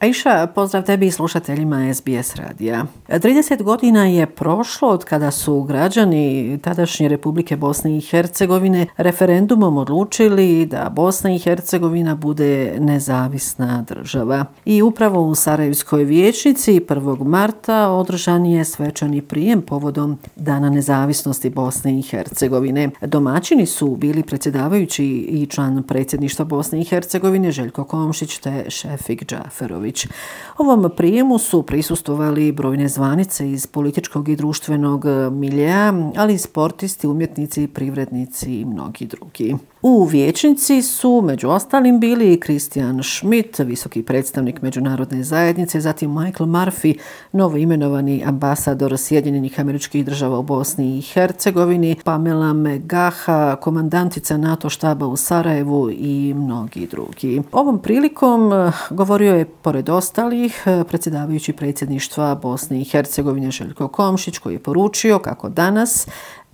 Aisha, pozdrav tebi i slušateljima SBS radija. 30 godina je prošlo od kada su građani tadašnje Republike Bosne i Hercegovine referendumom odlučili da Bosna i Hercegovina bude nezavisna država. I upravo u Sarajevskoj vječnici 1. marta održan je svečani prijem povodom Dana nezavisnosti Bosne i Hercegovine. Domaćini su bili predsjedavajući i član predsjedništva Bosne i Hercegovine Željko Komšić te Šefik Džaferović. Đurić. Ovom prijemu su prisustovali brojne zvanice iz političkog i društvenog miljeja, ali i sportisti, umjetnici, privrednici i mnogi drugi. U vječnici su među ostalim bili i Christian Schmidt, visoki predstavnik međunarodne zajednice, zatim Michael Murphy, novo imenovani ambasador Sjedinjenih američkih država u Bosni i Hercegovini, Pamela Megaha, komandantica NATO štaba u Sarajevu i mnogi drugi. Ovom prilikom eh, govorio je, pored ostalih, eh, predsjedavajući predsjedništva Bosne i Hercegovine Željko Komšić, koji je poručio kako danas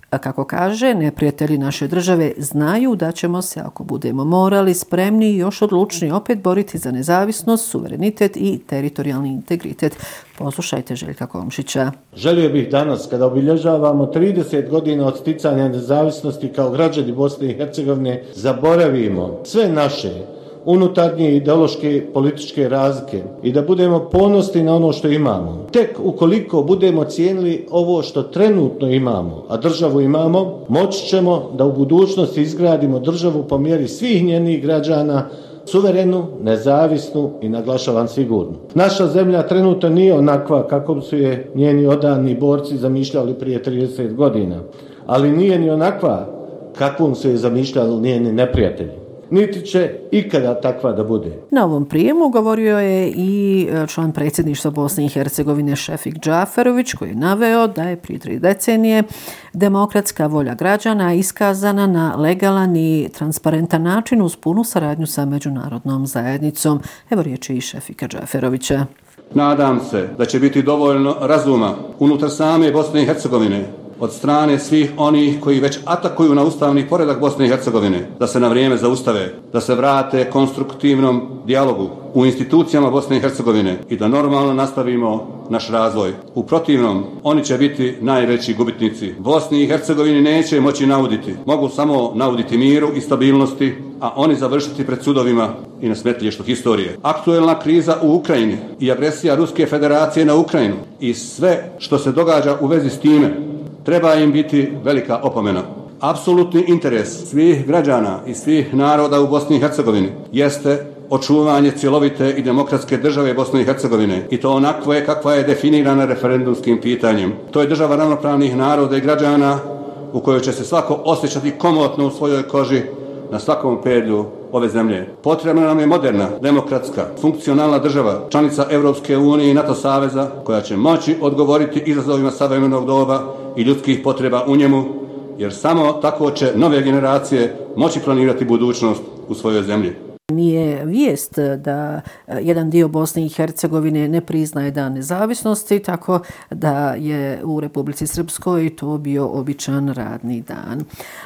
kako kaže, neprijatelji naše države znaju da ćemo se, ako budemo morali, spremni i još odlučni opet boriti za nezavisnost, suverenitet i teritorijalni integritet. Poslušajte Željka Komšića. Želio bih danas, kada obilježavamo 30 godina od sticanja nezavisnosti kao građani Bosne i Hercegovine, zaboravimo sve naše unutarnje ideološke političke razlike i da budemo ponosni na ono što imamo. Tek ukoliko budemo cijenili ovo što trenutno imamo, a državu imamo, moći ćemo da u budućnosti izgradimo državu po mjeri svih njenih građana, suverenu, nezavisnu i naglašavan sigurnu. Naša zemlja trenutno nije onakva kako su je njeni odani borci zamišljali prije 30 godina, ali nije ni onakva kakvom su je zamišljali njeni neprijatelji niti će ikada takva da bude. Na ovom prijemu govorio je i e, član predsjedništva Bosne i Hercegovine Šefik Džaferović koji je naveo da je prije tri decenije demokratska volja građana iskazana na legalan i transparentan način uz punu saradnju sa međunarodnom zajednicom. Evo riječi i Šefika Džaferovića. Nadam se da će biti dovoljno razuma unutar same Bosne i Hercegovine od strane svih onih koji već atakuju na ustavni poredak Bosne i Hercegovine, da se na vrijeme zaustave, da se vrate konstruktivnom dijalogu u institucijama Bosne i Hercegovine i da normalno nastavimo naš razvoj. U protivnom, oni će biti najveći gubitnici. Bosni i Hercegovini neće moći nauditi. Mogu samo nauditi miru i stabilnosti, a oni završiti pred sudovima i na smetlještu historije. Aktuelna kriza u Ukrajini i agresija Ruske federacije na Ukrajinu i sve što se događa u vezi s time treba im biti velika opomena. Apsolutni interes svih građana i svih naroda u Bosni i Hercegovini jeste očuvanje cjelovite i demokratske države Bosne i Hercegovine i to onako je kakva je definirana referendumskim pitanjem. To je država ravnopravnih naroda i građana u kojoj će se svako osjećati komotno u svojoj koži na svakom pedlju ove zemlje. Potrebna nam je moderna, demokratska, funkcionalna država, članica Evropske unije i NATO saveza, koja će moći odgovoriti izazovima savremenog doba i ljudskih potreba u njemu, jer samo tako će nove generacije moći planirati budućnost u svojoj zemlji. Nije vijest da e, jedan dio Bosne i Hercegovine ne priznaje dan nezavisnosti, tako da je u Republici Srpskoj to bio običan radni dan.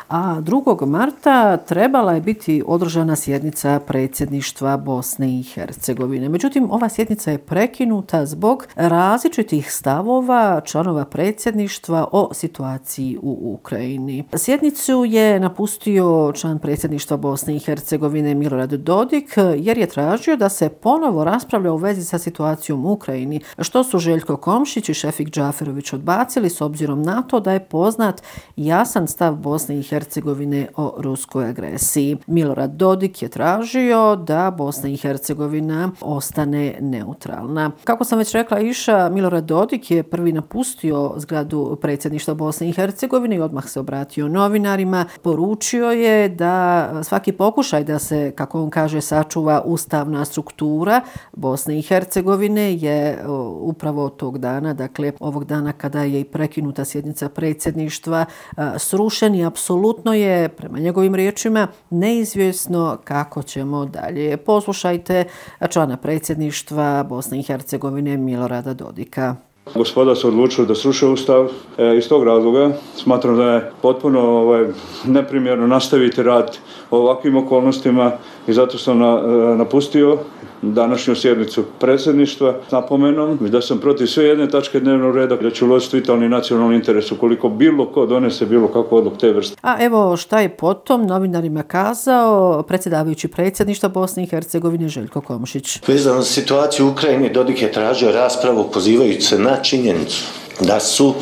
A 2. marta trebala je biti održana sjednica predsjedništva Bosne i Hercegovine. Međutim, ova sjednica je prekinuta zbog različitih stavova članova predsjedništva o situaciji u Ukrajini. Sjednicu je napustio član predsjedništva Bosne i Hercegovine Milorad Dodik eh, jer je tražio da se ponovo raspravlja u vezi sa situacijom u Ukrajini, što su Željko Komšić i Šefik Džaferović odbacili s obzirom na to da je poznat jasan stav Bosne i Hercegovine o ruskoj agresiji. Milorad Dodik je tražio da Bosna i Hercegovina ostane neutralna. Kako sam već rekla, Iša, Milorad Dodik je prvi napustio zgradu predsjedništva Bosne i Hercegovine i odmah se obratio novinarima. Poručio je da svaki pokušaj da se, kako on kaže, kaže, sačuva ustavna struktura Bosne i Hercegovine je upravo tog dana, dakle ovog dana kada je i prekinuta sjednica predsjedništva, srušen i apsolutno je, prema njegovim riječima, neizvjesno kako ćemo dalje. Poslušajte člana predsjedništva Bosne i Hercegovine Milorada Dodika. Gospoda su odlučili da sruše ustav. E, iz tog razloga smatram da je potpuno ovaj, neprimjerno nastaviti rad u ovakvim okolnostima i zato sam na, napustio današnju sjednicu predsjedništva s napomenom da sam protiv sve jedne tačke dnevnog reda da ću uložiti vitalni nacionalni interes ukoliko bilo ko donese bilo kako odluk te vrste. A evo šta je potom novinarima kazao predsjedavajući predsjedništva Bosne i Hercegovine Željko Komšić. Vezano za situaciju u Ukrajini Dodik je tražio raspravu pozivajući se na činjenicu da su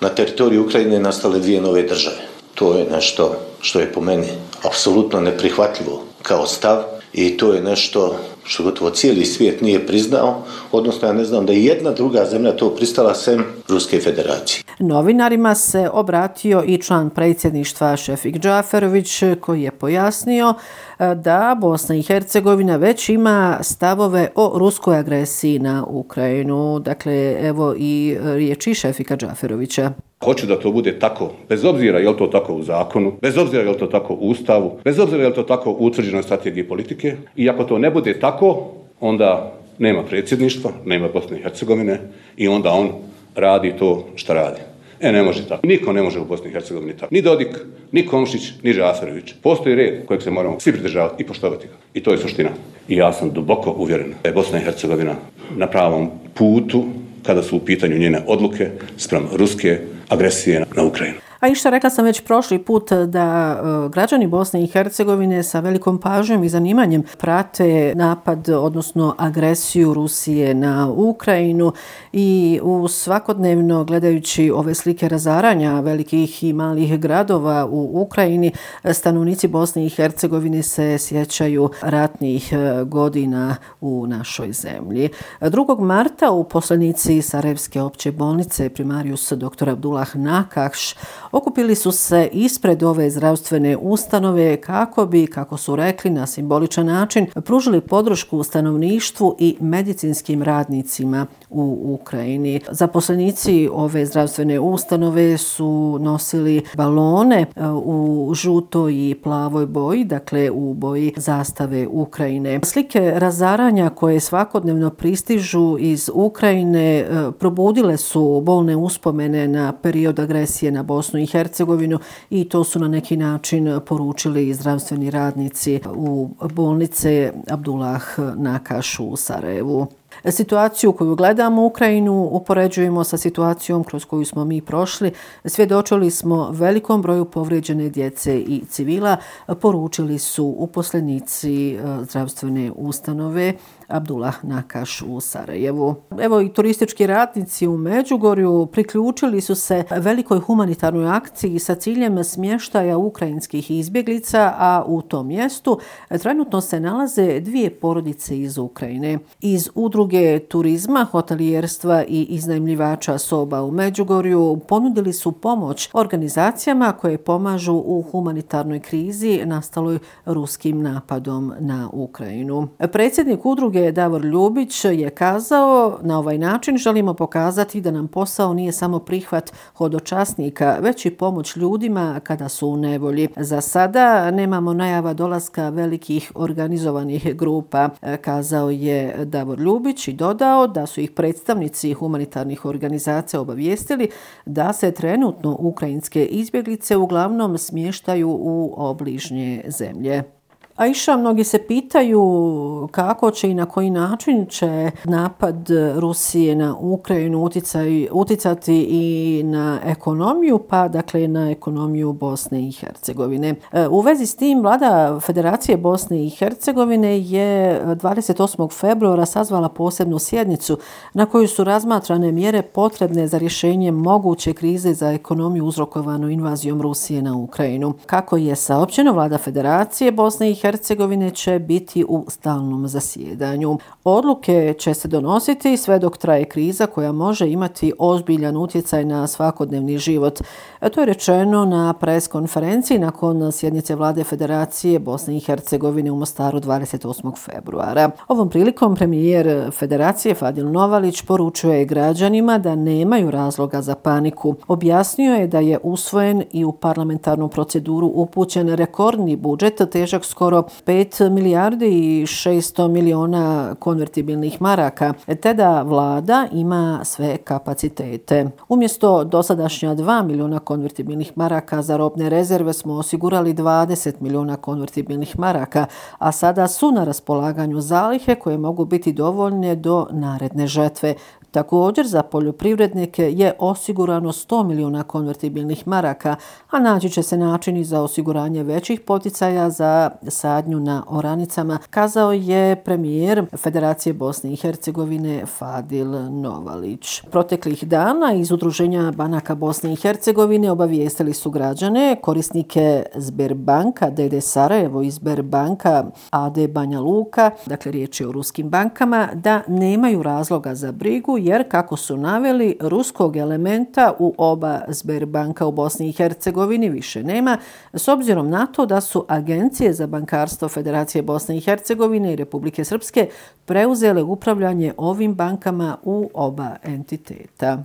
na teritoriju Ukrajine nastale dvije nove države. To je nešto što je po meni apsolutno neprihvatljivo kao stav i to je nešto što gotovo cijeli svijet nije priznao, odnosno ja ne znam da je jedna druga zemlja to pristala sem Ruske federacije. Novinarima se obratio i član predsjedništva Šefik Džaferović koji je pojasnio e, da Bosna i Hercegovina već ima stavove o ruskoj agresiji na Ukrajinu. Dakle, evo i riječi Šefika Džaferovića. Hoću da to bude tako, bez obzira je li to tako u zakonu, bez obzira je li to tako u ustavu, bez obzira je li to tako u utvrđenoj strategiji politike. I ako to ne bude tako, onda nema predsjedništva, nema Bosne i Hercegovine i onda on radi to što radi. E, ne može tako. Niko ne može u Bosni i Hercegovini tako. Ni Dodik, ni Komšić, ni Žaferović. Postoji red kojeg se moramo svi pridržavati i poštovati ga. I to je suština. I ja sam duboko uvjeren da je Bosna i Hercegovina na pravom putu kada su u pitanju njene odluke sprem ruske agresije na Ukrajinu. A i što rekla sam već prošli put da e, građani Bosne i Hercegovine sa velikom pažnjom i zanimanjem prate napad, odnosno agresiju Rusije na Ukrajinu i u svakodnevno gledajući ove slike razaranja velikih i malih gradova u Ukrajini, stanovnici Bosne i Hercegovine se sjećaju ratnih e, godina u našoj zemlji. 2. marta u poslanici Sarajevske opće bolnice primarius dr. Abdullah Nakakš okupili su se ispred ove zdravstvene ustanove kako bi, kako su rekli, na simboličan način pružili podršku stanovništvu i medicinskim radnicima u Ukrajini. Zaposlenici ove zdravstvene ustanove su nosili balone e, u žutoj i plavoj boji, dakle u boji zastave Ukrajine. Slike razaranja koje svakodnevno pristižu iz Ukrajine e, probudile su bolne uspomene na period agresije na Bosnu i Hercegovinu i to su na neki način poručili zdravstveni radnici u bolnice Abdullah Nakaš u Sarajevu. Situaciju koju gledamo u Ukrajinu upoređujemo sa situacijom kroz koju smo mi prošli. Svjedočili smo velikom broju povrijeđene djece i civila, poručili su uposlenici e, zdravstvene ustanove Abdullah Nakaš u Sarajevu. Evo i turistički radnici u Međugorju priključili su se velikoj humanitarnoj akciji sa ciljem smještaja ukrajinskih izbjeglica, a u tom mjestu trenutno se nalaze dvije porodice iz Ukrajine. Iz udruge turizma, hotelijerstva i iznajmljivača soba u Međugorju ponudili su pomoć organizacijama koje pomažu u humanitarnoj krizi nastaloj ruskim napadom na Ukrajinu. Predsjednik udruge udruge Davor Ljubić je kazao na ovaj način želimo pokazati da nam posao nije samo prihvat hodočasnika, već i pomoć ljudima kada su u nevolji. Za sada nemamo najava dolaska velikih organizovanih grupa, e, kazao je Davor Ljubić i dodao da su ih predstavnici humanitarnih organizacija obavijestili da se trenutno ukrajinske izbjeglice uglavnom smještaju u obližnje zemlje. A iša, mnogi se pitaju kako će i na koji način će napad Rusije na Ukrajinu uticaj, uticati i na ekonomiju, pa dakle na ekonomiju Bosne i Hercegovine. E, u vezi s tim, vlada Federacije Bosne i Hercegovine je 28. februara sazvala posebnu sjednicu na koju su razmatrane mjere potrebne za rješenje moguće krize za ekonomiju uzrokovanu invazijom Rusije na Ukrajinu. Kako je saopćeno, vlada Federacije Bosne i Hercegovine Hercegovine će biti u stalnom zasjedanju. Odluke će se donositi sve dok traje kriza koja može imati ozbiljan utjecaj na svakodnevni život. E, to je rečeno na pres konferenciji nakon sjednice vlade Federacije Bosne i Hercegovine u Mostaru 28. februara. Ovom prilikom premijer Federacije Fadil Novalić poručuje građanima da nemaju razloga za paniku. Objasnio je da je usvojen i u parlamentarnu proceduru upućen rekordni budžet težak skoro skoro 5 milijardi i 600 miliona konvertibilnih maraka, e, te da vlada ima sve kapacitete. Umjesto dosadašnja 2 miliona konvertibilnih maraka za robne rezerve smo osigurali 20 miliona konvertibilnih maraka, a sada su na raspolaganju zalihe koje mogu biti dovoljne do naredne žetve. Također za poljoprivrednike je osigurano 100 milijuna konvertibilnih maraka, a naći će se načini za osiguranje većih poticaja za sadnju na oranicama, kazao je premijer Federacije Bosne i Hercegovine Fadil Novalić. Proteklih dana iz Udruženja Banaka Bosne i Hercegovine obavijestili su građane, korisnike Sberbanka, DD Sarajevo i Sberbanka AD Banja Luka, dakle riječ je o ruskim bankama, da nemaju razloga za brigu jer, kako su naveli, ruskog elementa u oba Sberbanka u Bosni i Hercegovini više nema, s obzirom na to da su agencije za bankarstvo Federacije Bosne i Hercegovine i Republike Srpske preuzele upravljanje ovim bankama u oba entiteta.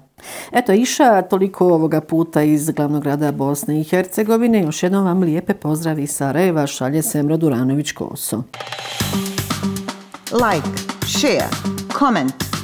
Eto, Iša, toliko ovoga puta iz glavnog grada Bosne i Hercegovine. Još jednom vam lijepe pozdravi iz Sarajeva, šalje Semra Duranović-Koso. Like, share, comment.